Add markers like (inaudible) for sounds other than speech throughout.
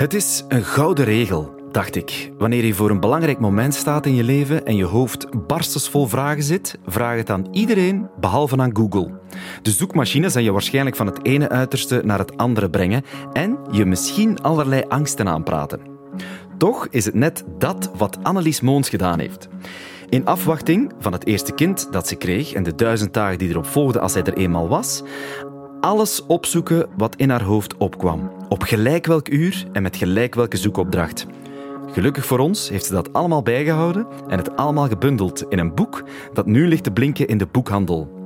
Het is een gouden regel, dacht ik. Wanneer je voor een belangrijk moment staat in je leven en je hoofd barstensvol vragen zit, vraag het aan iedereen behalve aan Google. De zoekmachine zal je waarschijnlijk van het ene uiterste naar het andere brengen en je misschien allerlei angsten aanpraten. Toch is het net dat wat Annelies Moons gedaan heeft. In afwachting van het eerste kind dat ze kreeg en de duizend dagen die erop volgden als zij er eenmaal was, alles opzoeken wat in haar hoofd opkwam. Op gelijk welk uur en met gelijk welke zoekopdracht. Gelukkig voor ons heeft ze dat allemaal bijgehouden en het allemaal gebundeld in een boek dat nu ligt te blinken in de boekhandel.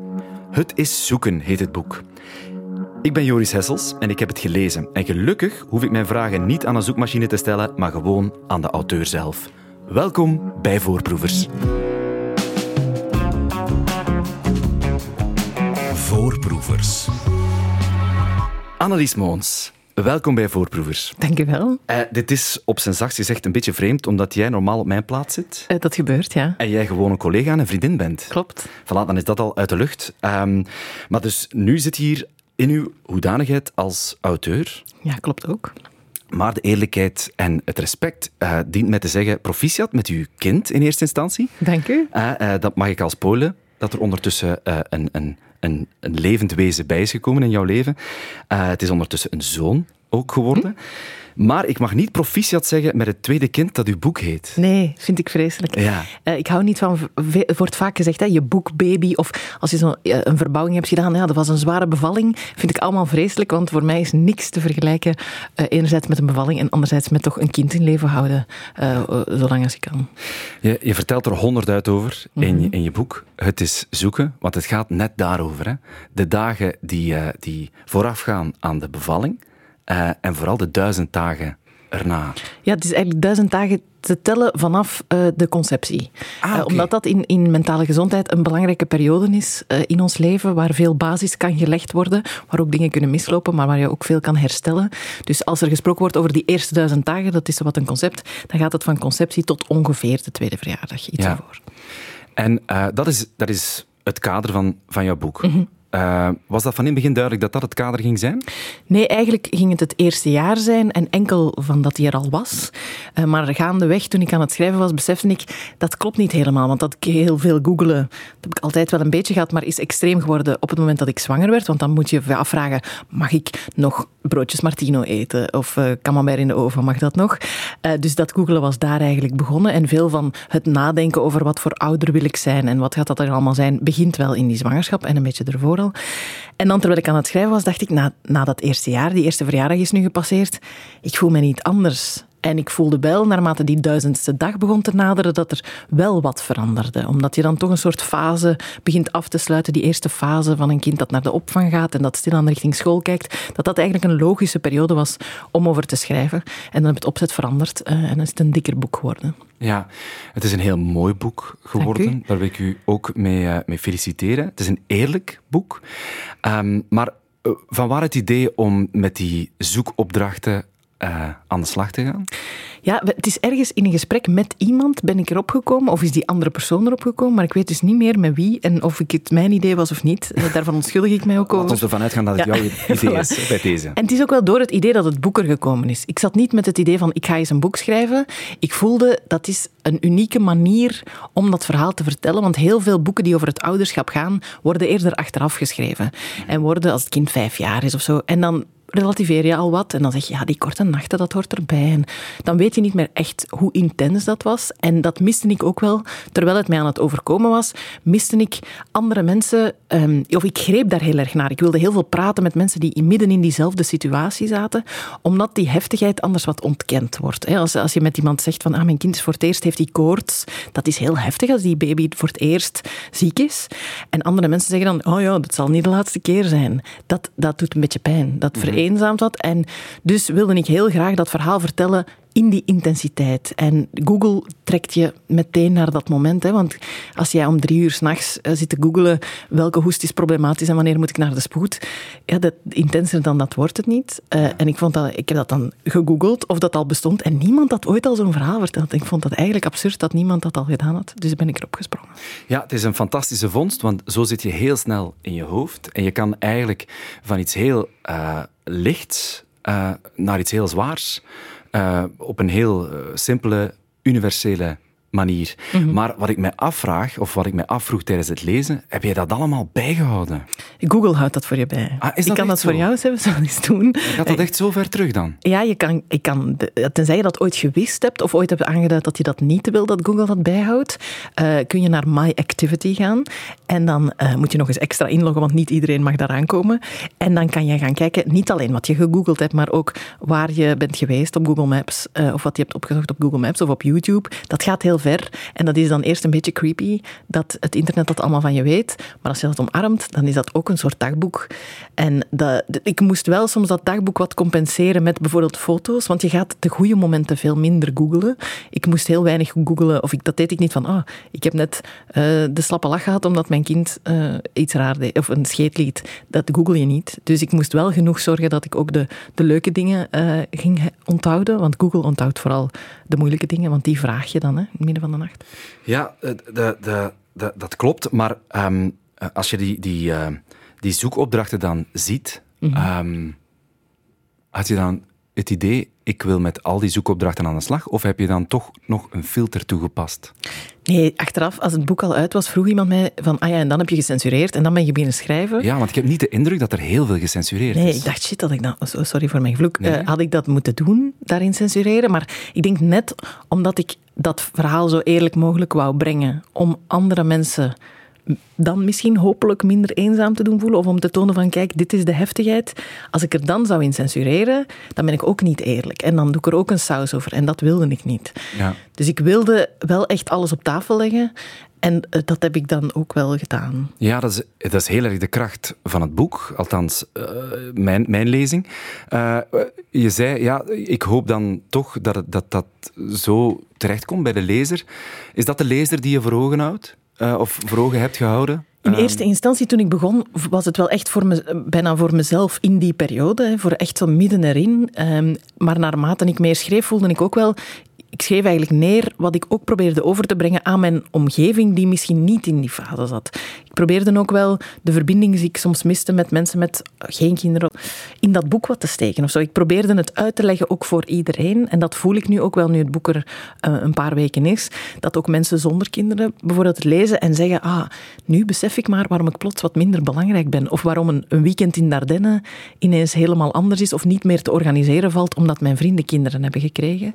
Het is zoeken heet het boek. Ik ben Joris Hessels en ik heb het gelezen. En gelukkig hoef ik mijn vragen niet aan een zoekmachine te stellen, maar gewoon aan de auteur zelf. Welkom bij Voorproevers. Voorproevers. Annelies Moons, welkom bij Voorproevers. Dank u wel. Uh, dit is op zijn zachtst gezegd een beetje vreemd, omdat jij normaal op mijn plaats zit. Uh, dat gebeurt, ja. En jij gewoon een collega en een vriendin bent. Klopt. Voilà, dan is dat al uit de lucht. Um, maar dus nu zit hier in uw hoedanigheid als auteur. Ja, klopt ook. Maar de eerlijkheid en het respect uh, dient mij te zeggen proficiat met uw kind in eerste instantie. Dank u. dat mag ik als Polen, dat er ondertussen een, een een, een levend wezen bij is gekomen in jouw leven. Uh, het is ondertussen een zoon ook geworden. Maar ik mag niet proficiat zeggen met het tweede kind dat uw boek heet. Nee, vind ik vreselijk. Ja. Uh, ik hou niet van, wordt vaak gezegd, hè, je boekbaby. Of als je zo uh, een verbouwing hebt gedaan, ja, dat was een zware bevalling. Vind ik allemaal vreselijk, want voor mij is niks te vergelijken. Uh, enerzijds met een bevalling en anderzijds met toch een kind in leven houden. zolang als ik kan. Je, je vertelt er honderd uit over mm -hmm. in, je, in je boek. Het is zoeken, want het gaat net daarover. Hè. De dagen die, die voorafgaan aan de bevalling. Uh, en vooral de duizend dagen erna. Ja, het is eigenlijk duizend dagen te tellen vanaf uh, de conceptie. Ah, okay. uh, omdat dat in, in mentale gezondheid een belangrijke periode is uh, in ons leven, waar veel basis kan gelegd worden, waar ook dingen kunnen mislopen, maar waar je ook veel kan herstellen. Dus als er gesproken wordt over die eerste duizend dagen, dat is wat een concept, dan gaat het van conceptie tot ongeveer de tweede verjaardag, iets ja. ervoor. En dat, is, dat is het kader van, van jouw boek. Mm -hmm. Uh, was dat van in het begin duidelijk dat dat het kader ging zijn? Nee, eigenlijk ging het het eerste jaar zijn en enkel van dat hij er al was. Uh, maar gaandeweg, toen ik aan het schrijven was, besefte ik dat klopt niet helemaal. Want dat heel veel googelen, dat heb ik altijd wel een beetje gehad, maar is extreem geworden op het moment dat ik zwanger werd. Want dan moet je je afvragen, mag ik nog broodjes Martino eten? Of uh, camembert in de oven, mag dat nog? dus dat googelen was daar eigenlijk begonnen. En veel van het nadenken over wat voor ouder wil ik zijn en wat gaat dat er allemaal zijn, begint wel in die zwangerschap en een beetje ervoor En dan, terwijl ik aan het schrijven was, dacht ik, na, na dat eerste jaar, die eerste verjaardag is nu gepasseerd, ik voel me niet anders. En ik voelde wel, naarmate die duizendste dag begon te naderen, dat er wel wat veranderde. Omdat je dan toch een soort fase begint af te sluiten, die eerste fase van een kind dat naar de opvang gaat en dat stilaan richting school kijkt, dat dat eigenlijk een logische periode was om over te schrijven. En dan heb het opzet veranderd uh, en dan is het een dikker boek geworden. Ja, het is een heel mooi boek geworden. Daar wil ik u ook mee, uh, mee feliciteren. Het is een eerlijk boek. Um, maar uh, van waar het idee om met die zoekopdrachten uh, aan de slag te gaan? Ja, het is ergens in een gesprek met iemand ben ik erop gekomen, of is die andere persoon erop gekomen, maar ik weet dus niet meer met wie en of ik het mijn idee was of niet. (laughs) Daarvan onschuldig ik mij ook over. Laten we ervan uitgaan dat het ja. jouw (laughs) idee is bij deze. En het is ook wel door het idee dat het boek er gekomen is. Ik zat niet met het idee van ik ga eens een boek schrijven. Ik voelde dat is een unieke manier om dat verhaal te vertellen, want heel veel boeken die over het ouderschap gaan, worden eerder achteraf geschreven. En worden als het kind vijf jaar is of zo. En dan relativeer je al wat. En dan zeg je, ja, die korte nachten, dat hoort erbij. En dan weet je niet meer echt hoe intens dat was. En dat miste ik ook wel. Terwijl het mij aan het overkomen was, miste ik andere mensen... Um, of ik greep daar heel erg naar. Ik wilde heel veel praten met mensen die midden in diezelfde situatie zaten. Omdat die heftigheid anders wat ontkend wordt. Als, als je met iemand zegt van, ah, mijn kind is voor het eerst, heeft die koorts. Dat is heel heftig als die baby voor het eerst ziek is. En andere mensen zeggen dan, oh ja, dat zal niet de laatste keer zijn. Dat, dat doet een beetje pijn. Dat vereenzamt vereenzaamd had. En dus wilde ik heel graag dat verhaal vertellen in die intensiteit. En Google trekt je meteen naar dat moment. Hè? Want als jij om drie uur s'nachts zit te googelen welke hoest is problematisch en wanneer moet ik naar de spoed, ja, dat, intenser dan dat wordt het niet. Uh, en ik, vond dat, ik heb dat dan gegoogeld of dat al bestond en niemand had ooit al zo'n verhaal verteld. Ik vond dat eigenlijk absurd dat niemand dat al gedaan had. Dus ben ik erop gesprongen. Ja, het is een fantastische vondst, want zo zit je heel snel in je hoofd en je kan eigenlijk van iets heel uh, lichts uh, naar iets heel zwaars Uh, op een heel uh, simpele, universele manier. Mhm. Maar wat ik mij afvraag, of wat ik mij afvroeg tijdens het lezen, heb jij dat allemaal bijgehouden? Google houdt dat voor je bij. Ah, ik kan dat zo? voor jou zelfs eens doen. Gaat dat echt zo ver terug dan? Ja, je kan, je kan, tenzij je dat ooit gewist hebt of ooit hebt aangeduid dat je dat niet wil dat Google dat bijhoudt, uh, kun je naar My Activity gaan. En dan uh, moet je nog eens extra inloggen, want niet iedereen mag daaraan komen. En dan kan je gaan kijken, niet alleen wat je gegoogeld hebt, maar ook waar je bent geweest op Google Maps, uh, of wat je hebt opgezocht op Google Maps of op YouTube. Dat gaat heel ver. En dat is dan eerst een beetje creepy, dat het internet dat allemaal van je weet. Maar als je dat omarmt, dan is dat ook een soort dagboek. En dat, ik moest wel soms dat dagboek wat compenseren met bijvoorbeeld foto's, want je gaat de goede momenten veel minder googelen. Ik moest heel weinig googelen, of ik, dat deed ik niet van, ah, ik heb net uh, de slappe lach gehad omdat mijn kind uh, iets raar deed, of een scheet liet. Dat google je niet. Dus ik moest wel genoeg zorgen dat ik ook de, de leuke dingen uh, ging onthouden, want Google onthoudt vooral de moeilijke dingen, want die vraag je dan hè, midden van de nacht. Ja, de, de, de, dat klopt. Maar um, als je die, die, uh, die zoekopdrachten dan ziet, mm -hmm. um, had je dan het idee, ik wil met al die zoekopdrachten aan de slag? Of heb je dan toch nog een filter toegepast? Nee, achteraf, als het boek al uit was, vroeg iemand mij van, ah ja, en dan heb je gecensureerd en dan ben je beginnen schrijven. Ja, want ik heb niet de indruk dat er heel veel gecensureerd nee, is. Nee, ik dacht, shit, dat ik dat, sorry voor mijn vloek, nee. uh, had ik dat moeten doen, daarin censureren. Maar ik denk net omdat ik dat verhaal zo eerlijk mogelijk wou brengen, om andere mensen dan misschien hopelijk minder eenzaam te doen voelen of om te tonen van kijk, dit is de heftigheid. Als ik er dan zou in censureren, dan ben ik ook niet eerlijk. En dan doe ik er ook een saus over en dat wilde ik niet. Ja. Dus ik wilde wel echt alles op tafel leggen en dat heb ik dan ook wel gedaan. Ja, dat is, dat is heel erg de kracht van het boek. Althans, uh, mijn, mijn lezing. Uh, je zei, ja, ik hoop dan toch dat het, dat, dat zo terechtkomt bij de lezer. Is dat de lezer die je voor ogen houdt? Uh, of voor ogen hebt gehouden? In eerste instantie, toen ik begon, was het wel echt voor me, bijna voor mezelf in die periode. Voor echt zo midden erin. Um, maar naarmate ik meer schreef, voelde ik ook wel... Ik schreef eigenlijk neer wat ik ook probeerde over te brengen aan mijn omgeving die misschien niet in die fase zat. Ik probeerde ook wel de verbinding die ik soms miste met mensen met geen kinderen in dat boek wat te steken. Of zo. Ik probeerde het uit te leggen ook voor iedereen. En dat voel ik nu ook wel, nu het boek er uh, een paar weken is. Dat ook mensen zonder kinderen bijvoorbeeld lezen en zeggen ah, nu besef ik maar waarom ik plots wat minder belangrijk ben. Of waarom een, een weekend in Dardenne ineens helemaal anders is of niet meer te organiseren valt omdat mijn vrienden kinderen hebben gekregen.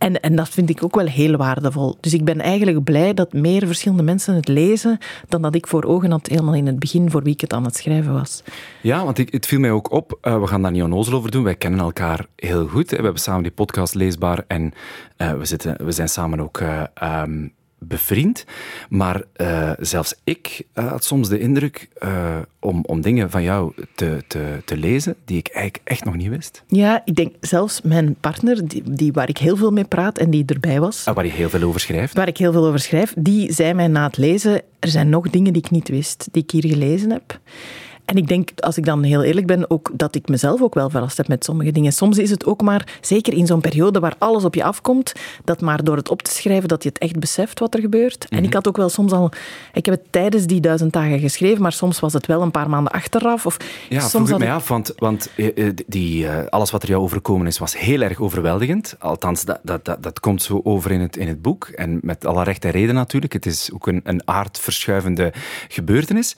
En, en dat vind ik ook wel heel waardevol. Dus ik ben eigenlijk blij dat meer verschillende mensen het lezen dan dat ik voor ogen had helemaal in het begin voor wie ik het aan het schrijven was. Ja, want ik, het viel mij ook op. Uh, we gaan daar niet onnozel over doen. Wij kennen elkaar heel goed. We hebben samen die podcast leesbaar en uh, we, zitten, we zijn samen ook uh, um, bevriend. Maar uh, zelfs ik uh, had soms de indruk uh, om, om dingen van jou te, te, te lezen die ik eigenlijk echt nog niet wist. Ja, ik denk zelfs mijn partner, die, die waar ik heel veel mee praat en die erbij was. Ah, waar je heel veel over schrijft. Waar ik heel veel over schrijf. Die zei mij na het lezen, er zijn nog dingen die ik niet wist, die ik hier gelezen heb. En ik denk, als ik dan heel eerlijk ben, ook dat ik mezelf ook wel verrast heb met sommige dingen. Soms is het ook maar, zeker in zo'n periode waar alles op je afkomt, dat maar door het op te schrijven, dat je het echt beseft wat er gebeurt. En ik had ook wel soms al, ik heb het tijdens die duizend dagen geschreven, maar soms was het wel een paar maanden achteraf. Of ja, soms vroeg ik mij ik... af, want, want die, uh, alles wat er jou overkomen is, was heel erg overweldigend. Althans, dat, dat, dat, dat komt zo over in het, in het boek. En met alle recht en reden natuurlijk. Het is ook een, een aardverschuivende gebeurtenis.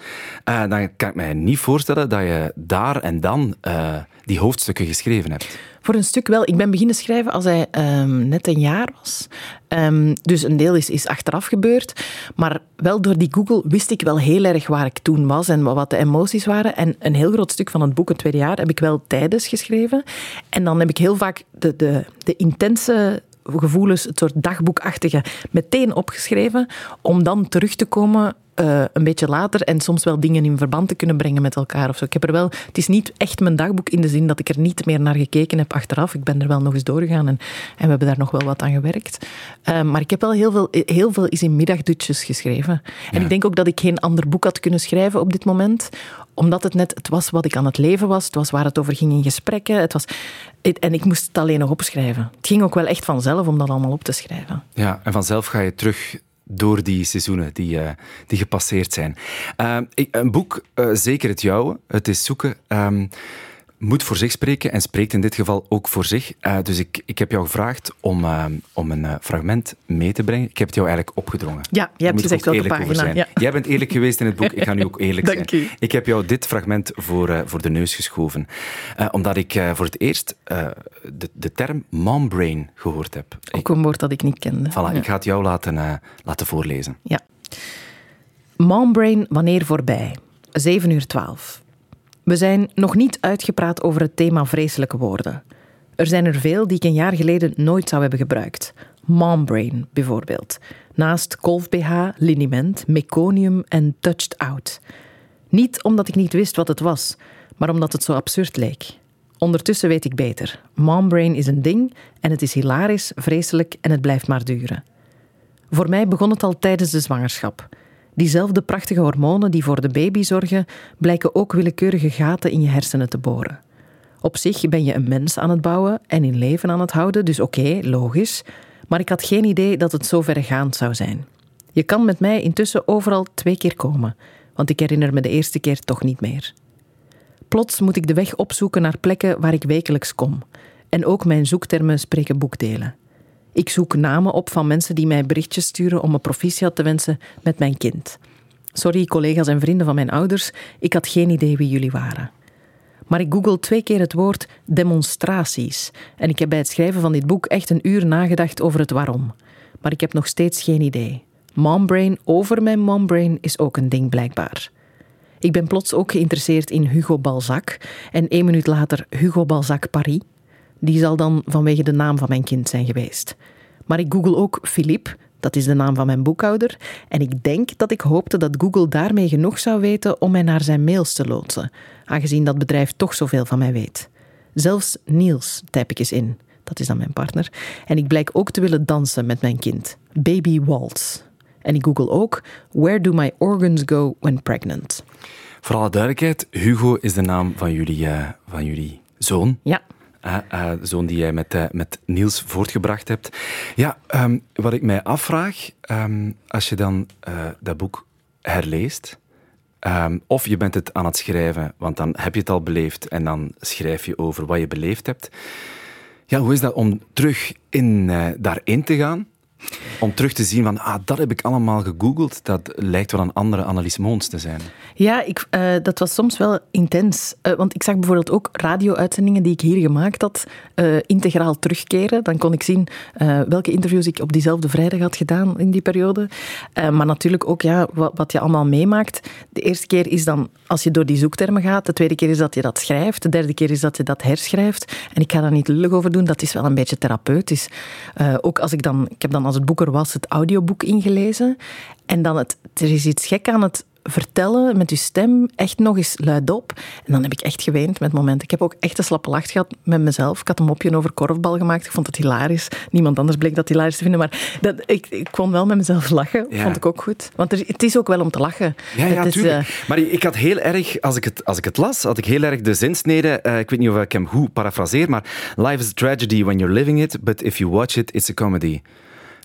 Uh, dan kan ik mij niet voorstellen dat je daar en dan uh, die hoofdstukken geschreven hebt. Voor een stuk wel. Ik ben beginnen schrijven als hij um, net een jaar was. Um, dus een deel is, is achteraf gebeurd. Maar wel door die Google wist ik wel heel erg waar ik toen was en wat de emoties waren. En een heel groot stuk van het boek, het tweede jaar, heb ik wel tijdens geschreven. En dan heb ik heel vaak de, de, de intense gevoelens, het soort dagboekachtige, meteen opgeschreven. Om dan terug te komen uh, een beetje later en soms wel dingen in verband te kunnen brengen met elkaar. Of zo. Ik heb er wel, het is niet echt mijn dagboek in de zin dat ik er niet meer naar gekeken heb achteraf. Ik ben er wel nog eens doorgegaan en, en we hebben daar nog wel wat aan gewerkt. Uh, maar ik heb wel heel veel, heel veel is in middagdutjes geschreven. En ik denk ook dat ik geen ander boek had kunnen schrijven op dit moment, omdat het net het was wat ik aan het leven was. Het was waar het over ging in gesprekken. Het was, en ik moest het alleen nog opschrijven. Het ging ook wel echt vanzelf om dat allemaal op te schrijven. Ja, en vanzelf ga je terug door die seizoenen die, uh, die gepasseerd zijn. Ik, een boek, uh, zeker het jouwe, het is zoeken. Um, moet voor zich spreken en spreekt in dit geval ook voor zich. Uh, dus ik, ik heb jou gevraagd om, uh, om een uh, fragment mee te brengen. Ik heb het jou eigenlijk opgedrongen. Ja, je hebt gezegd welke pagina. Ja. Jij bent eerlijk (laughs) geweest in het boek, ik ga nu ook eerlijk Dank zijn. U. Ik heb jou dit fragment voor, voor de neus geschoven. omdat ik voor het eerst de, de term mombrain gehoord heb. Ook een woord dat ik niet kende. Voilà, ja. ik ga het jou laten, laten voorlezen. Ja. Mombrain, wanneer voorbij? 7 uur 12. We zijn nog niet uitgepraat over het thema vreselijke woorden. Er zijn er veel die ik een jaar geleden nooit zou hebben gebruikt. Mombrain bijvoorbeeld. Naast kolf-BH, liniment, meconium en touched out. Niet omdat ik niet wist wat het was, maar omdat het zo absurd leek. Ondertussen weet ik beter. Mombrain is een ding en het is hilarisch, vreselijk en het blijft maar duren. Voor mij begon het al tijdens de zwangerschap. Diezelfde prachtige hormonen die voor de baby zorgen, blijken ook willekeurige gaten in je hersenen te boren. Op zich ben je een mens aan het bouwen en in leven aan het houden, dus oké, logisch. Maar ik had geen idee dat het zo verregaand zou zijn. Je kan met mij intussen overal twee keer komen, want ik herinner me de eerste keer toch niet meer. Plots moet ik de weg opzoeken naar plekken waar ik wekelijks kom. En ook mijn zoektermen spreken boekdelen. Ik zoek namen op van mensen die mij berichtjes sturen om een proficiat te wensen met mijn kind. Sorry, collega's en vrienden van mijn ouders, ik had geen idee wie jullie waren. Maar ik google twee keer het woord demonstraties. En ik heb bij het schrijven van dit boek echt een uur nagedacht over het waarom. Maar ik heb nog steeds geen idee. Mombrain over mijn mombrain is ook een ding blijkbaar. Ik ben plots ook geïnteresseerd in Hugo Balzac en één minuut later Hugo Balzac Paris. Die zal dan vanwege de naam van mijn kind zijn geweest. Maar ik google ook Philippe, dat is de naam van mijn boekhouder, en ik denk dat ik hoopte dat Google daarmee genoeg zou weten om mij naar zijn mails te loodsen, aangezien dat bedrijf toch zoveel van mij weet. Zelfs Niels typ ik eens in, dat is dan mijn partner, en ik blijk ook te willen dansen met mijn kind. Baby Waltz. En ik google ook Where do my organs go when pregnant? Voor alle duidelijkheid, Hugo is de naam van jullie, uh, van jullie zoon. Ja. Uh, zoon die jij met, uh, met Niels voortgebracht hebt. Ja, um, wat ik mij afvraag, um, als je dan dat boek herleest, um, of je bent het aan het schrijven, want dan heb je het al beleefd en dan schrijf je over wat je beleefd hebt. Ja, hoe is dat om terug in, daarin te gaan? Om terug te zien van, ah, dat heb ik allemaal gegoogeld. Dat lijkt wel een andere Annelies Moons te zijn. Ja, ik, uh, dat was soms wel intens. Uh, want ik zag bijvoorbeeld ook radio-uitzendingen die ik hier gemaakt had, uh, integraal terugkeren. Dan kon ik zien welke interviews ik op diezelfde vrijdag had gedaan in die periode. maar natuurlijk ook ja, wat, wat, je allemaal meemaakt. De eerste keer is dan als je door die zoektermen gaat. De tweede keer is dat je dat schrijft. De derde keer is dat je dat herschrijft. En ik ga daar niet lullig over doen, dat is wel een beetje therapeutisch. ook als ik dan, ik heb dan als het boek er was, het audioboek ingelezen. En dan het, er is iets gek aan het vertellen met je stem, echt nog eens luidop. En dan heb ik echt geweend met momenten. Ik heb ook echt een slappe lach gehad met mezelf. Ik had een mopje over korfbal gemaakt. Ik vond het hilarisch. Niemand anders bleek dat hilarisch te vinden. Maar dat, ik, ik kon wel met mezelf lachen. Ja. Vond ik ook goed. Want er, het is ook wel om te lachen. Ja, ja is, uh... Maar ik had heel erg, als ik het, als ik het las, had ik heel erg de zinsnede. Uh, ik weet niet of ik hem goed parafraseer, maar life is a tragedy when you're living it, but if you watch it, it's a comedy.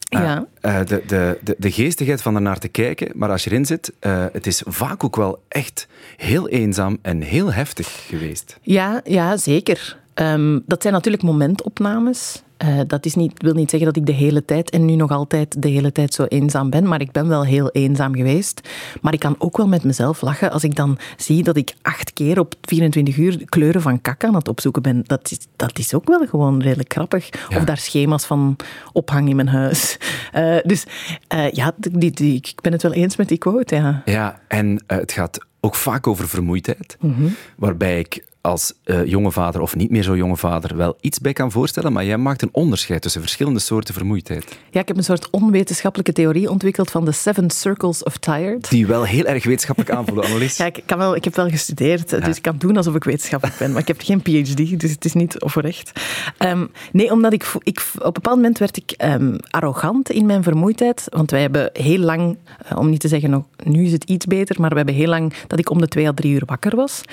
Ja. Uh, de, de, de, de geestigheid van ernaar te kijken, maar als je erin zit, uh, het is vaak ook wel echt heel eenzaam en heel heftig geweest. Ja, ja zeker. Um, dat zijn natuurlijk momentopnames. Uh, dat is niet, wil niet zeggen dat ik de hele tijd en nu nog altijd de hele tijd zo eenzaam ben, maar ik ben wel heel eenzaam geweest. Maar ik kan ook wel met mezelf lachen als ik dan zie dat ik acht keer op 24 uur kleuren van kak aan het opzoeken ben. Dat is, dat is ook wel gewoon redelijk grappig. Ja. Of daar schema's van ophang in mijn huis. Uh, dus uh, ja, die, die, ik ben het wel eens met die quote. Ja, ja en het gaat ook vaak over vermoeidheid, mm -hmm. waarbij ik als uh, jonge vader of niet meer zo jonge vader wel iets bij kan voorstellen, maar jij maakt een onderscheid tussen verschillende soorten vermoeidheid. Ja, ik heb een soort onwetenschappelijke theorie ontwikkeld van de Seven Circles of Tired. Die wel heel erg wetenschappelijk aanvoelen, (laughs) Annelies. ja, ik, kan wel, ik heb wel gestudeerd, ja. dus ik kan doen alsof ik wetenschappelijk ben, maar ik heb geen PhD, dus het is niet oprecht. Um, nee, omdat ik, ik... Op een bepaald moment werd ik um, arrogant in mijn vermoeidheid, want wij hebben heel lang, uh, om niet te zeggen, nog, nu is het iets beter, maar we hebben heel lang dat ik om de twee à drie uur wakker was.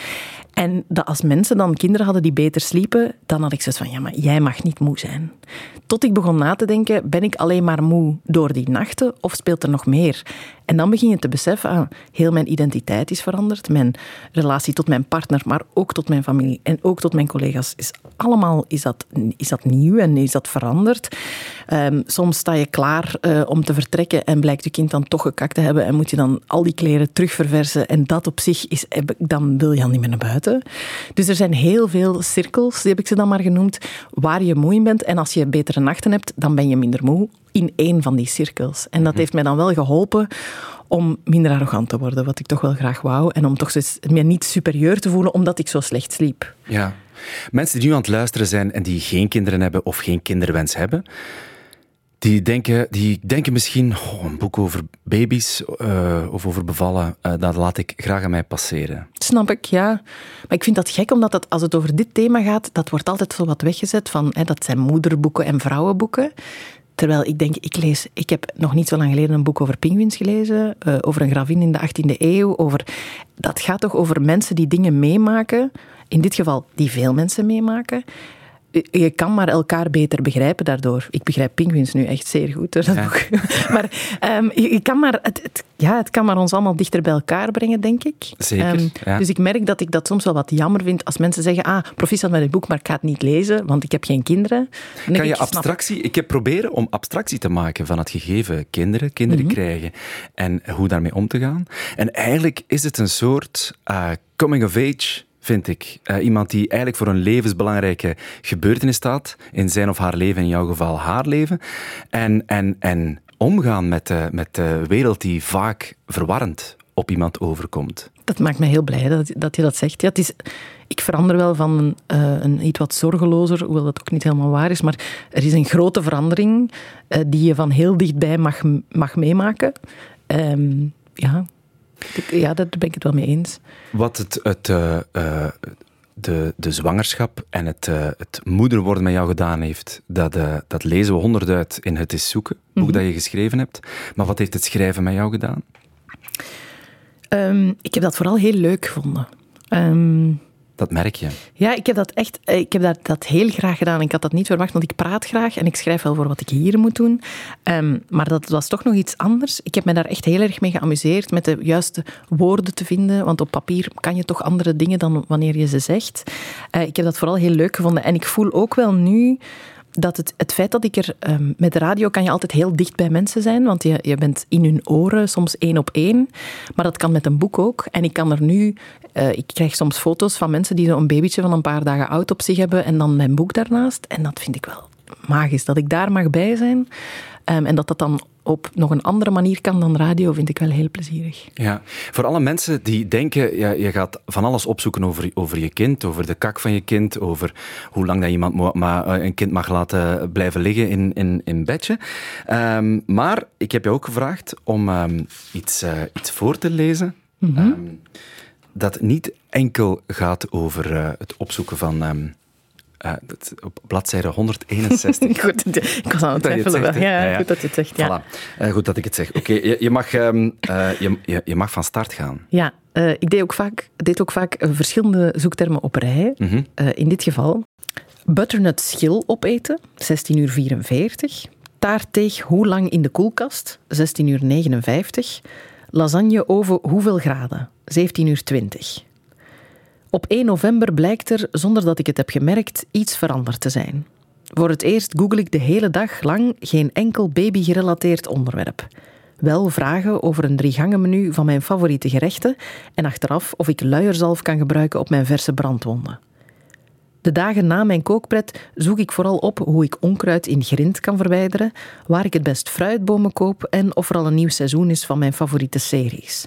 En dat als mensen dan kinderen hadden die beter sliepen, dan had ik zoiets van, ja, maar jij mag niet moe zijn. Tot ik begon na te denken, ben ik alleen maar moe door die nachten of speelt er nog meer? En dan begin je te beseffen, ah, heel mijn identiteit is veranderd. Mijn relatie tot mijn partner, maar ook tot mijn familie en ook tot mijn collega's. Is allemaal is dat, is dat nieuw en is dat veranderd. Ehm, soms sta je klaar uh, om te vertrekken en blijkt je kind dan toch gekakt te hebben en moet je dan al die kleren terugverversen. En dat op zich is, dan wil je al niet meer naar buiten. Dus er zijn heel veel cirkels, die heb ik ze dan maar genoemd, waar je moe in bent. En als je betere nachten hebt, dan ben je minder moe in één van die cirkels. En dat mhm. heeft mij dan wel geholpen om minder arrogant te worden, wat ik toch wel graag wou. En om toch eens me niet superieur te voelen omdat ik zo slecht sliep. Ja. Mensen die nu aan het luisteren zijn en die geen kinderen hebben of geen kinderwens hebben, die denken, die denken misschien, oh, een boek over baby's uh, of over bevallen, uh, dat laat ik graag aan mij passeren. Snap ik, ja. Maar ik vind dat gek, omdat het, als het over dit thema gaat, dat wordt altijd zo wat weggezet van, hè, dat zijn moederboeken en vrouwenboeken. Terwijl ik denk, ik lees, ik heb nog niet zo lang geleden een boek over pinguïns gelezen, uh, over een gravin in de 18e eeuw. Over, dat gaat toch over mensen die dingen meemaken, in dit geval die veel mensen meemaken je kan maar elkaar beter begrijpen daardoor. Ik begrijp Penguins nu echt zeer goed. Dat boek. (laughs) maar um, je, kan maar, het, het, ja, het kan maar ons allemaal dichter bij elkaar brengen, denk ik. Zeker. Um, ja. Dus ik merk dat ik dat soms wel wat jammer vind als mensen zeggen: Ah, proficiat met het boek, maar ik ga het niet lezen, want ik heb geen kinderen. Kan je abstractie. Ik heb proberen om abstractie te maken van het gegeven kinderen, kinderen mhm. krijgen en hoe daarmee om te gaan. En eigenlijk is het een soort uh, coming of age vind ik. Uh, iemand die eigenlijk voor een levensbelangrijke gebeurtenis staat, in zijn of haar leven, in jouw geval haar leven. En, en, en omgaan met de, met de wereld die vaak verwarrend op iemand overkomt. Dat maakt me heel blij dat, dat je dat zegt. Ja, het is, ik verander wel van een, uh, een iets wat zorgelozer, hoewel dat ook niet helemaal waar is, maar er is een grote verandering uh, die je van heel dichtbij mag, mag meemaken. Um, ja, ja, daar ben ik het wel mee eens. Wat het, het, uh, uh, de, de zwangerschap en het, uh, het moeder worden met jou gedaan heeft, dat, dat lezen we honderd uit in Het is zoeken, boek mm dat je geschreven hebt. Maar wat heeft het schrijven met jou gedaan? Um, ik heb dat vooral heel leuk gevonden. Um, dat merk je. Ja, ik heb dat echt eh, ik heb dat, dat heel graag gedaan. Ik had dat niet verwacht, want ik praat graag en ik schrijf wel voor wat ik hier moet doen. Um, maar dat was toch nog iets anders. Ik heb me daar echt heel erg mee geamuseerd met de juiste woorden te vinden. Want op papier kan je toch andere dingen dan wanneer je ze zegt. Uh, ik heb dat vooral heel leuk gevonden. En ik voel ook wel nu dat het, het feit dat ik er um, met de radio kan je altijd heel dicht bij mensen zijn, want je, je bent in hun oren soms één op één. Maar dat kan met een boek ook. En ik kan er nu, uh, ik krijg soms foto's van mensen die zo'n babytje van een paar dagen oud op zich hebben en dan mijn boek daarnaast. En dat vind ik wel magisch, dat ik daar mag bij zijn. Um, en dat dat dan op nog een andere manier kan dan radio, vind ik wel heel plezierig. Ja, voor alle mensen die denken, ja, je gaat van alles opzoeken over, over je kind, over de kak van je kind, over hoe lang dat iemand maar eh, een kind mag laten blijven liggen in, in, in bedje. Um, maar ik heb je ook gevraagd om um, iets, uh, iets voor te lezen. Mm -hmm. um, dat niet enkel gaat over uh, het opzoeken van uh, op bladzijde 161. (laughs) goed, ik was aan het twijfelen. Ja, ja, goed dat je het zegt. Ja. Voilà. Uh, goed dat ik het zeg. Oké, okay, je, je, mag, um, uh, je, je, mag van start gaan. Ja, ik deed ook vaak, deed ook vaak verschillende zoektermen op rij. Mm -hmm. in dit geval butternut schil opeten, 16 uur 44. Taartteeg hoe lang in de koelkast, 16 uur 59. Lasagne over hoeveel graden, 17 uur 20. Op 1 november blijkt er, zonder dat ik het heb gemerkt, iets veranderd te zijn. Voor het eerst google ik de hele dag lang geen enkel baby-gerelateerd onderwerp. Wel vragen over een driegangenmenu van mijn favoriete gerechten en achteraf of ik luierzalf kan gebruiken op mijn verse brandwonden. De dagen na mijn kookpret zoek ik vooral op hoe ik onkruid in grind kan verwijderen, waar ik het best fruitbomen koop en of er al een nieuw seizoen is van mijn favoriete series.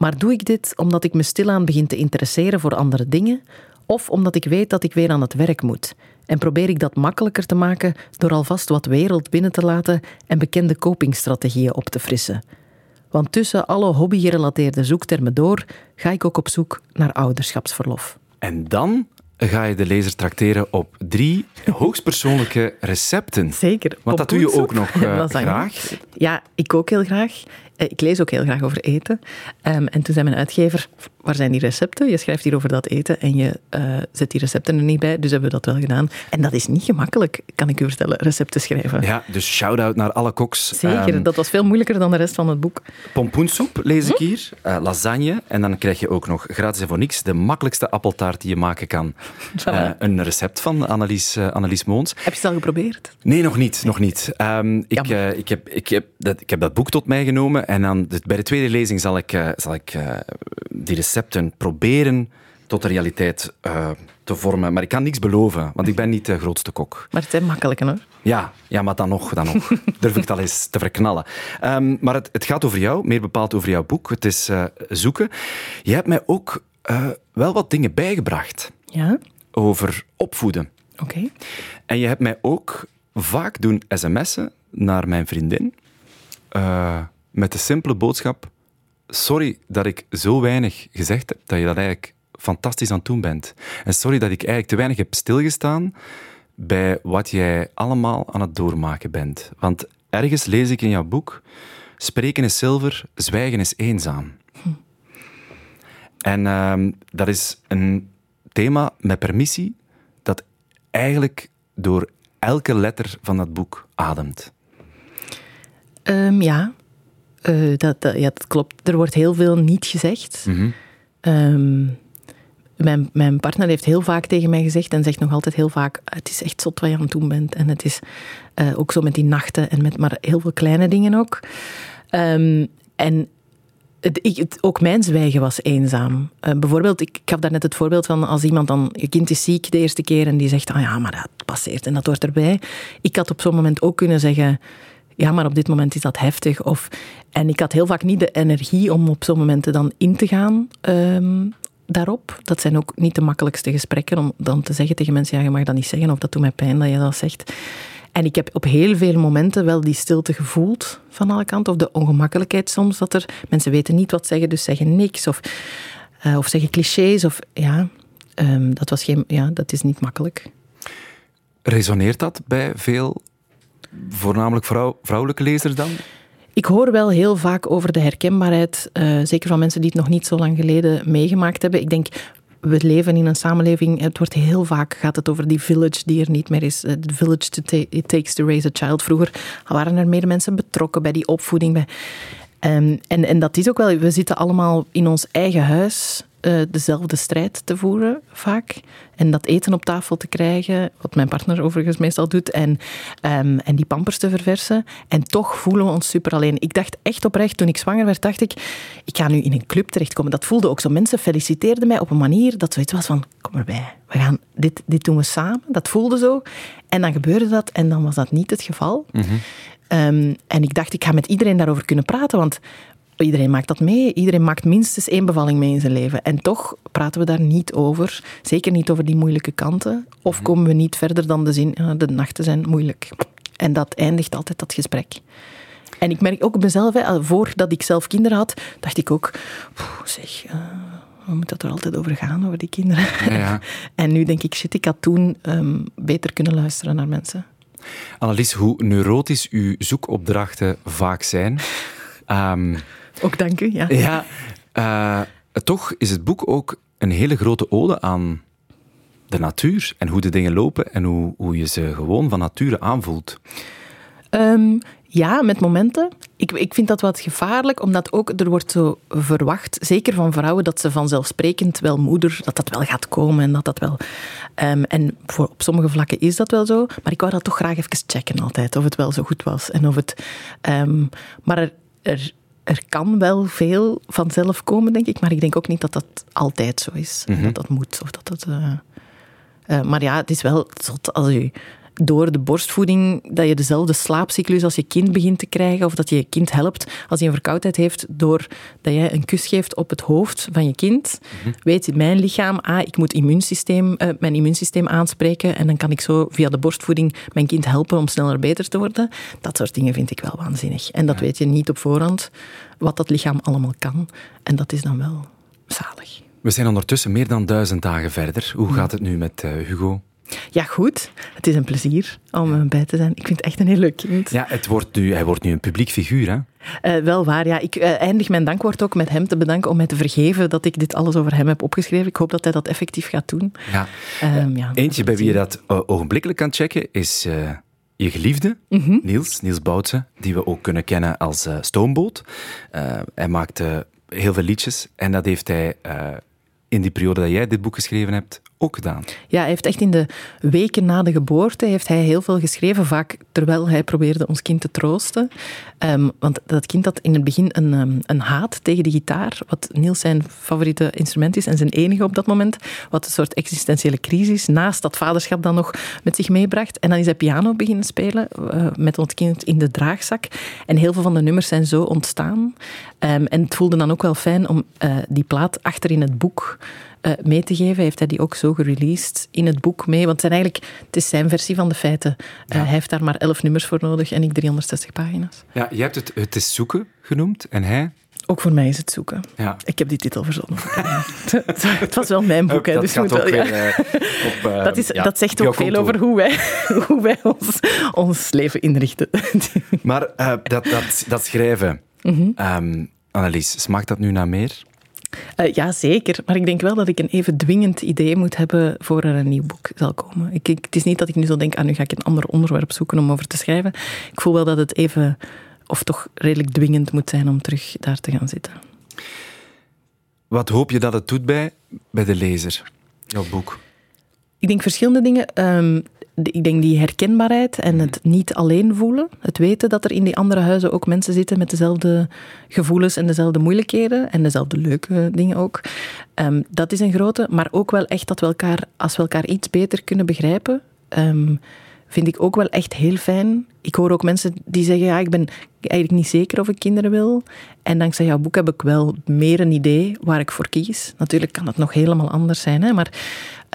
Maar doe ik dit omdat ik me stilaan begin te interesseren voor andere dingen, of omdat ik weet dat ik weer aan het werk moet? En probeer ik dat makkelijker te maken door alvast wat wereld binnen te laten en bekende copingstrategieën op te frissen. Want tussen alle hobby-gerelateerde zoektermen door ga ik ook op zoek naar ouderschapsverlof. En dan ga je de lezer trakteren op drie (laughs) hoogstpersoonlijke recepten. Zeker. Want dat doe je ook nog (laughs) uh, graag. Ja, ik ook heel graag. Eh, ik lees ook heel graag over eten. Ehm, en toen zei mijn uitgever, waar zijn die recepten? Je schrijft hier over dat eten en je uh, zet die recepten er niet bij. Dus hebben we dat wel gedaan. En dat is niet gemakkelijk, kan ik u vertellen, recepten schrijven. Ja, dus shout-out naar alle koks. Zeker, um, dat was veel moeilijker dan de rest van het boek. Pompoensoep lees ik hier, uh, lasagne. En dan krijg je ook nog gratis en voor niks de makkelijkste appeltaart die je maken kan. Uh, een recept van Annelies, Annelies Moons. Heb je het al geprobeerd? Nee, nog niet. Nog niet. Um, ik, ik, heb, ik, heb dat, ik heb dat boek tot mij genomen en dan bij de tweede lezing zal ik, zal ik die recepten proberen tot de realiteit uh, te vormen. Maar ik kan niks beloven, want ik ben niet de grootste kok. Maar het is makkelijk, hoor. Ja, ja, maar dan nog, dan nog. (laughs) Durf ik het al eens te verknallen. Um, maar het, het, gaat over jou, meer bepaald over jouw boek. Het is uh, zoeken. Je hebt mij ook uh, wel wat dingen bijgebracht. Ja? Over opvoeden. Oké. Okay. En je hebt mij ook vaak doen sms'en naar mijn vriendin. Met de simpele boodschap sorry dat ik zo weinig gezegd heb, dat je dat eigenlijk fantastisch aan het doen bent. En sorry dat ik eigenlijk te weinig heb stilgestaan bij wat jij allemaal aan het doormaken bent. Want ergens lees ik in jouw boek, spreken is zilver, zwijgen is eenzaam. En uh, dat is een thema met permissie dat eigenlijk door elke letter van dat boek ademt. Um, ja, uh, dat, dat, ja, dat klopt. Er wordt heel veel niet gezegd. Mhm. um, mijn, mijn partner heeft heel vaak tegen mij gezegd en zegt nog altijd heel vaak: Het is echt zot wat je aan het doen bent. En het is uh, ook zo met die nachten en met maar heel veel kleine dingen ook. Um, en het, ik, het, ook mijn zwijgen was eenzaam. Uh, bijvoorbeeld, ik, ik gaf daar net het voorbeeld van als iemand dan, je kind is ziek de eerste keer en die zegt, ah ja, maar dat passeert en dat hoort erbij. Ik had op zo'n moment ook kunnen zeggen, ja, maar op dit moment is dat heftig. Of, en ik had heel vaak niet de energie om op zo'n momenten dan in te gaan um, daarop. Dat zijn ook niet de makkelijkste gesprekken om dan te zeggen tegen mensen, ja, je mag dat niet zeggen of dat doet mij pijn dat je dat zegt. En ik heb op heel veel momenten wel die stilte gevoeld van alle kanten. Of de ongemakkelijkheid soms, dat er mensen weten niet wat zeggen, dus zeggen niks. Of, uh, of zeggen clichés. Of, ja, um, dat, was geen, ja, dat is niet makkelijk. Resoneert dat bij veel voornamelijk vrouw, vrouwelijke lezers dan? Ik hoor wel heel vaak over de herkenbaarheid, uh, zeker van mensen die het nog niet zo lang geleden meegemaakt hebben. Ik denk, we leven in een samenleving, het wordt heel vaak gaat het over die village die er niet meer is. The village to it takes to raise a child. Vroeger waren er meer mensen betrokken bij die opvoeding. Bij, um, en, en dat is ook wel, we zitten allemaal in ons eigen huis uh, dezelfde strijd te voeren, vaak. En dat eten op tafel te krijgen, wat mijn partner overigens meestal doet, en, um, en die pampers te verversen. En toch voelen we ons super alleen. Ik dacht echt oprecht, toen ik zwanger werd, dacht ik, ik ga nu in een club terechtkomen. Dat voelde ook zo. Mensen feliciteerden mij op een manier dat zoiets was van, kom erbij, we gaan, dit, dit doen we samen. Dat voelde zo. En dan gebeurde dat en dan was dat niet het geval. Mm -hmm. um, en ik dacht, ik ga met iedereen daarover kunnen praten, want Iedereen maakt dat mee. Iedereen maakt minstens één bevalling mee in zijn leven. En toch praten we daar niet over. Zeker niet over die moeilijke kanten. Of Mhm. komen we niet verder dan de zin, ja, de nachten zijn moeilijk. En dat eindigt altijd dat gesprek. En ik merk ook op mezelf, hè, voordat ik zelf kinderen had, dacht ik ook, zeg, uh, we moeten het er altijd over gaan, over die kinderen. Ja, ja. (laughs) en nu denk ik, shit, ik had toen um, beter kunnen luisteren naar mensen. Annelies, hoe neurotisch uw zoekopdrachten vaak zijn. Um, ook dank u, ja. Ja, uh, toch is het boek ook een hele grote ode aan de natuur en hoe de dingen lopen en hoe, hoe je ze gewoon van nature aanvoelt. Um, ja, met momenten. Ik, ik vind dat wat gevaarlijk, omdat ook er wordt zo verwacht, zeker van vrouwen, dat ze vanzelfsprekend wel moeder, dat dat wel gaat komen en dat dat wel... Um, en voor, op sommige vlakken is dat wel zo, maar ik wou dat toch graag even checken altijd, of het wel zo goed was. En of het... Um, maar er, er, er kan wel veel vanzelf komen, denk ik, maar ik denk ook niet dat dat altijd zo is. Mhm. Dat dat moet, of dat dat... Uh, uh, maar ja, het is wel zot als u door de borstvoeding dat je dezelfde slaapcyclus als je kind begint te krijgen of dat je je kind helpt als hij een verkoudheid heeft door dat jij een kus geeft op het hoofd van je kind, Mhm. weet mijn lichaam, ah, ik moet immuunsysteem, uh, mijn immuunsysteem aanspreken en dan kan ik zo via de borstvoeding mijn kind helpen om sneller beter te worden. Dat soort dingen vind ik wel waanzinnig. En dat Ja. weet je niet op voorhand, wat dat lichaam allemaal kan. En dat is dan wel zalig. We zijn ondertussen meer dan duizend dagen verder. Hoe gaat het nu met uh, Hugo? Ja, goed. Het is een plezier om bij te zijn. Ik vind het echt een heel leuk kind. Ja, het wordt nu, hij wordt nu een publiek figuur, hè? Uh, wel waar, ja. Ik uh, eindig mijn dankwoord ook met hem te bedanken om mij te vergeven dat ik dit alles over hem heb opgeschreven. Ik hoop dat hij dat effectief gaat doen. Ja. Um, ja Eentje bij wie je dat ogenblikkelijk kan checken is je geliefde, mm -hmm. Niels, Niels Boutsen, die we ook kunnen kennen als Stoomboot. hij maakte heel veel liedjes en dat heeft hij in die periode dat jij dit boek geschreven hebt ook gedaan. Ja, hij heeft echt in de weken na de geboorte heeft hij heel veel geschreven, vaak terwijl hij probeerde ons kind te troosten. Um, want dat kind had in het begin een, um, een haat tegen de gitaar, wat Niels zijn favoriete instrument is en zijn enige op dat moment, wat een soort existentiële crisis naast dat vaderschap dan nog met zich meebracht. En dan is hij piano beginnen spelen uh, met ons kind in de draagzak. En heel veel van de nummers zijn zo ontstaan. Um, en het voelde dan ook wel fijn om uh, die plaat achter in het boek uh, mee te geven. Heeft hij die ook zo gereleased in het boek mee? Want het, zijn eigenlijk, het is zijn versie van de feiten. Uh, Hij heeft daar maar elf nummers voor nodig en ik 360 pagina's. Ja, je hebt het Het is zoeken genoemd en hij... Ook voor mij is het zoeken. Ja. Ik heb die titel verzonnen. (laughs) het was wel mijn boek, hè, dat dus moet wel. Ja. Weer, uh, (laughs) op, dat, is, ja, dat zegt ook veel over hoe wij, (laughs) hoe wij ons, ons leven inrichten. maar dat, dat, dat schrijven, mm -hmm. um, Annelies, smaakt dat nu naar meer? Uh, ja, zeker. Maar ik denk wel dat ik een even dwingend idee moet hebben voor er een nieuw boek zal komen. Ik, ik, het is niet dat ik nu zo denk, ah, nu ga ik een ander onderwerp zoeken om over te schrijven. Ik voel wel dat het even, of toch redelijk dwingend moet zijn om terug daar te gaan zitten. Wat hoop je dat het doet bij, bij de lezer, jouw boek? Ik denk verschillende dingen. Um, ik denk die herkenbaarheid en het niet alleen voelen. Het weten dat er in die andere huizen ook mensen zitten met dezelfde gevoelens en dezelfde moeilijkheden en dezelfde leuke dingen ook. Um, dat is een grote, maar ook wel echt dat we elkaar, als we elkaar iets beter kunnen begrijpen, um, vind ik ook wel echt heel fijn. Ik hoor ook mensen die zeggen, ja, ik ben eigenlijk niet zeker of ik kinderen wil. En dankzij jouw boek heb ik wel meer een idee waar ik voor kies. Natuurlijk kan het nog helemaal anders zijn, hè, maar...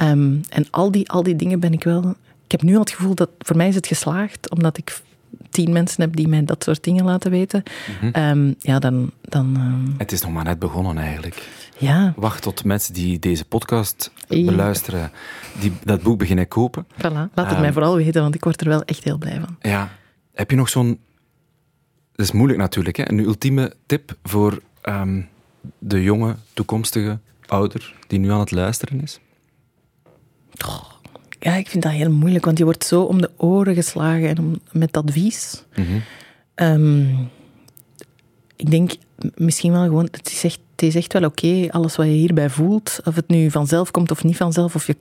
Um, en al die, al die dingen ben ik wel ik heb nu al het gevoel dat voor mij is het geslaagd, omdat ik tien mensen heb die mij dat soort dingen laten weten. Mm -hmm. um, ja, dan... dan um... Het is nog maar net begonnen eigenlijk. Ja. Wacht tot mensen die deze podcast ja. beluisteren, die dat boek beginnen kopen. Voilà. Laat het um, mij vooral weten, want ik word er wel echt heel blij van. Ja. Heb je nog zo'n... Dat is moeilijk natuurlijk, hè? Een ultieme tip voor de jonge, toekomstige ouder die nu aan het luisteren is? Oh. Ja, ik vind dat heel moeilijk, want je wordt zo om de oren geslagen en om, met advies. Mm -hmm. um, ik denk misschien wel gewoon, het is echt, het is echt wel oké, okay, alles wat je hierbij voelt, of het nu vanzelf komt of niet vanzelf. Of je,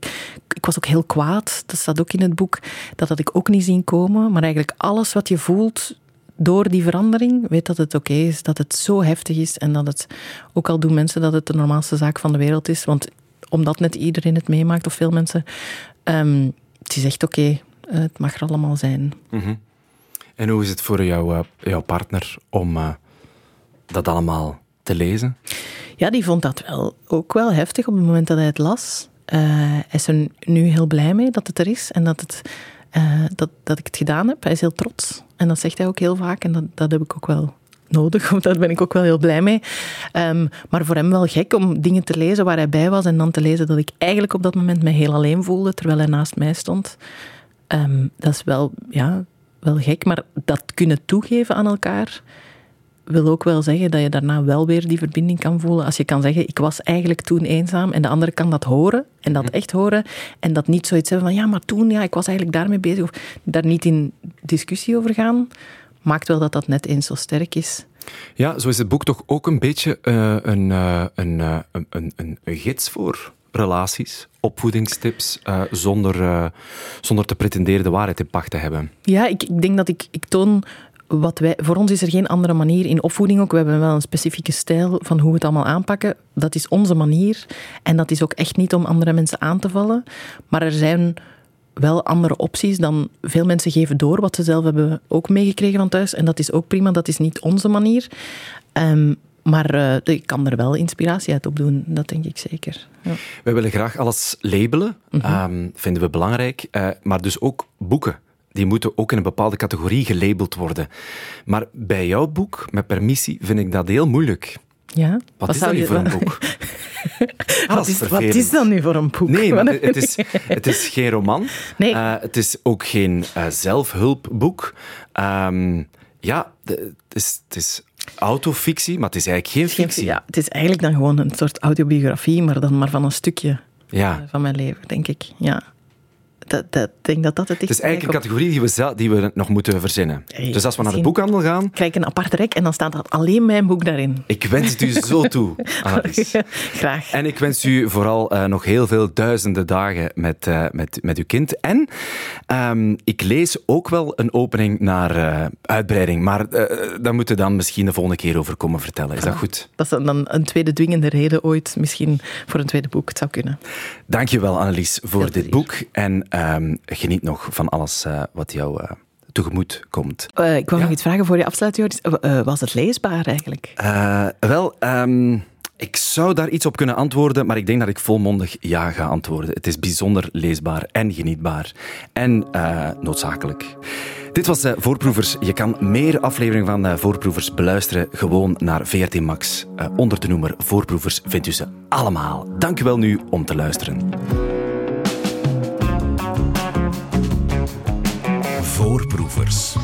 ik was ook heel kwaad, dat staat ook in het boek, dat had ik ook niet zien komen. Maar eigenlijk alles wat je voelt door die verandering, weet dat het oké okay is, dat het zo heftig is en dat het, ook al doen mensen dat het de normaalste zaak van de wereld is, want omdat net iedereen het meemaakt, of veel mensen, Um, het is echt oké. Okay. Uh, het mag er allemaal zijn. Mm -hmm. En hoe is het voor jou, uh, jouw partner om uh, dat allemaal te lezen? Ja, die vond dat wel ook wel heftig op het moment dat hij het las. hij is er nu heel blij mee dat het er is en dat, het, dat, dat ik het gedaan heb. Hij is heel trots. En dat zegt hij ook heel vaak. En dat, dat heb ik ook wel nodig. (laughs) Daar ben ik ook wel heel blij mee. Um, maar voor hem wel gek om dingen te lezen waar hij bij was en dan te lezen dat ik eigenlijk op dat moment me heel alleen voelde terwijl hij naast mij stond. Um, dat is wel, ja, wel gek, maar dat kunnen toegeven aan elkaar wil ook wel zeggen dat je daarna wel weer die verbinding kan voelen. Als je kan zeggen, ik was eigenlijk toen eenzaam en de andere kan dat horen en dat echt horen en dat niet zoiets hebben van ja, maar toen, ja, ik was eigenlijk daarmee bezig of daar niet in discussie over gaan maakt wel dat dat net eens zo sterk is. Ja, zo is het boek toch ook een beetje uh, een, uh, een, uh, een, een, een, gids voor relaties, opvoedingstips, zonder, zonder te pretenderen de waarheid in pacht te hebben. Ja, ik, ik denk dat ik, ik toon wat wij, voor ons is er geen andere manier in opvoeding ook. We hebben wel een specifieke stijl van hoe we het allemaal aanpakken. Dat is onze manier. En dat is ook echt niet om andere mensen aan te vallen. Maar er zijn wel andere opties dan veel mensen geven door wat ze zelf hebben ook meegekregen van thuis. En dat is ook prima, dat is niet onze manier. Um, maar uh, ik kan er wel inspiratie uit opdoen, dat denk ik zeker. Ja. Wij willen graag alles labelen, mm -hmm. um, vinden we belangrijk. Uh, maar dus ook boeken. Die moeten ook in een bepaalde categorie gelabeld worden. Maar bij jouw boek, met permissie, vind ik dat heel moeilijk. Ja? Wat, wat is dat nu voor een boek? (laughs) Ah, wat, is, wat is dat nu voor een boek? Nee, maar het, is, het is geen roman. Nee. Eh, het is ook geen eh, zelfhulpboek. Ehm, ja, het is, het is autofictie, maar het is eigenlijk geen Geen- fictie. Ja, het is eigenlijk dan gewoon een soort autobiografie, maar dan maar van een stukje Ja. eh, van mijn leven, denk ik. Ja. Dat, dat, denk dat dat het Het is eigenlijk een categorie die we, die we nog moeten verzinnen. Hey, dus als we naar de boekhandel gaan, krijg ik een apart rek en dan staat er alleen mijn boek daarin. ik wens het u zo toe, (laughs) Annelies. Graag. En ik wens u vooral eh, nog heel veel duizenden dagen met, eh, met, met uw kind. En ehm, ik lees ook wel een opening naar eh, uitbreiding. Maar daar moeten we dan misschien de volgende keer over komen vertellen. Is dat goed? Dat is dan een tweede dwingende reden ooit, misschien voor een tweede boek. Het zou kunnen. Dankjewel Annelies voor dit boek. En ehm, geniet nog van alles eh, wat jou eh, tegemoet komt. Eh, ik wou Ja. nog iets vragen voor je afsluit, Joris. Was het leesbaar eigenlijk? Wel, ehm, ik zou daar iets op kunnen antwoorden, maar ik denk dat ik volmondig ja ga antwoorden. Het is bijzonder leesbaar en genietbaar en noodzakelijk. Dit was Voorproevers. Je kan meer afleveringen van Voorproevers beluisteren gewoon naar VRT Max. Onder de noemer Voorproevers vindt u ze allemaal. Dank u wel nu om te luisteren. Voorproevers.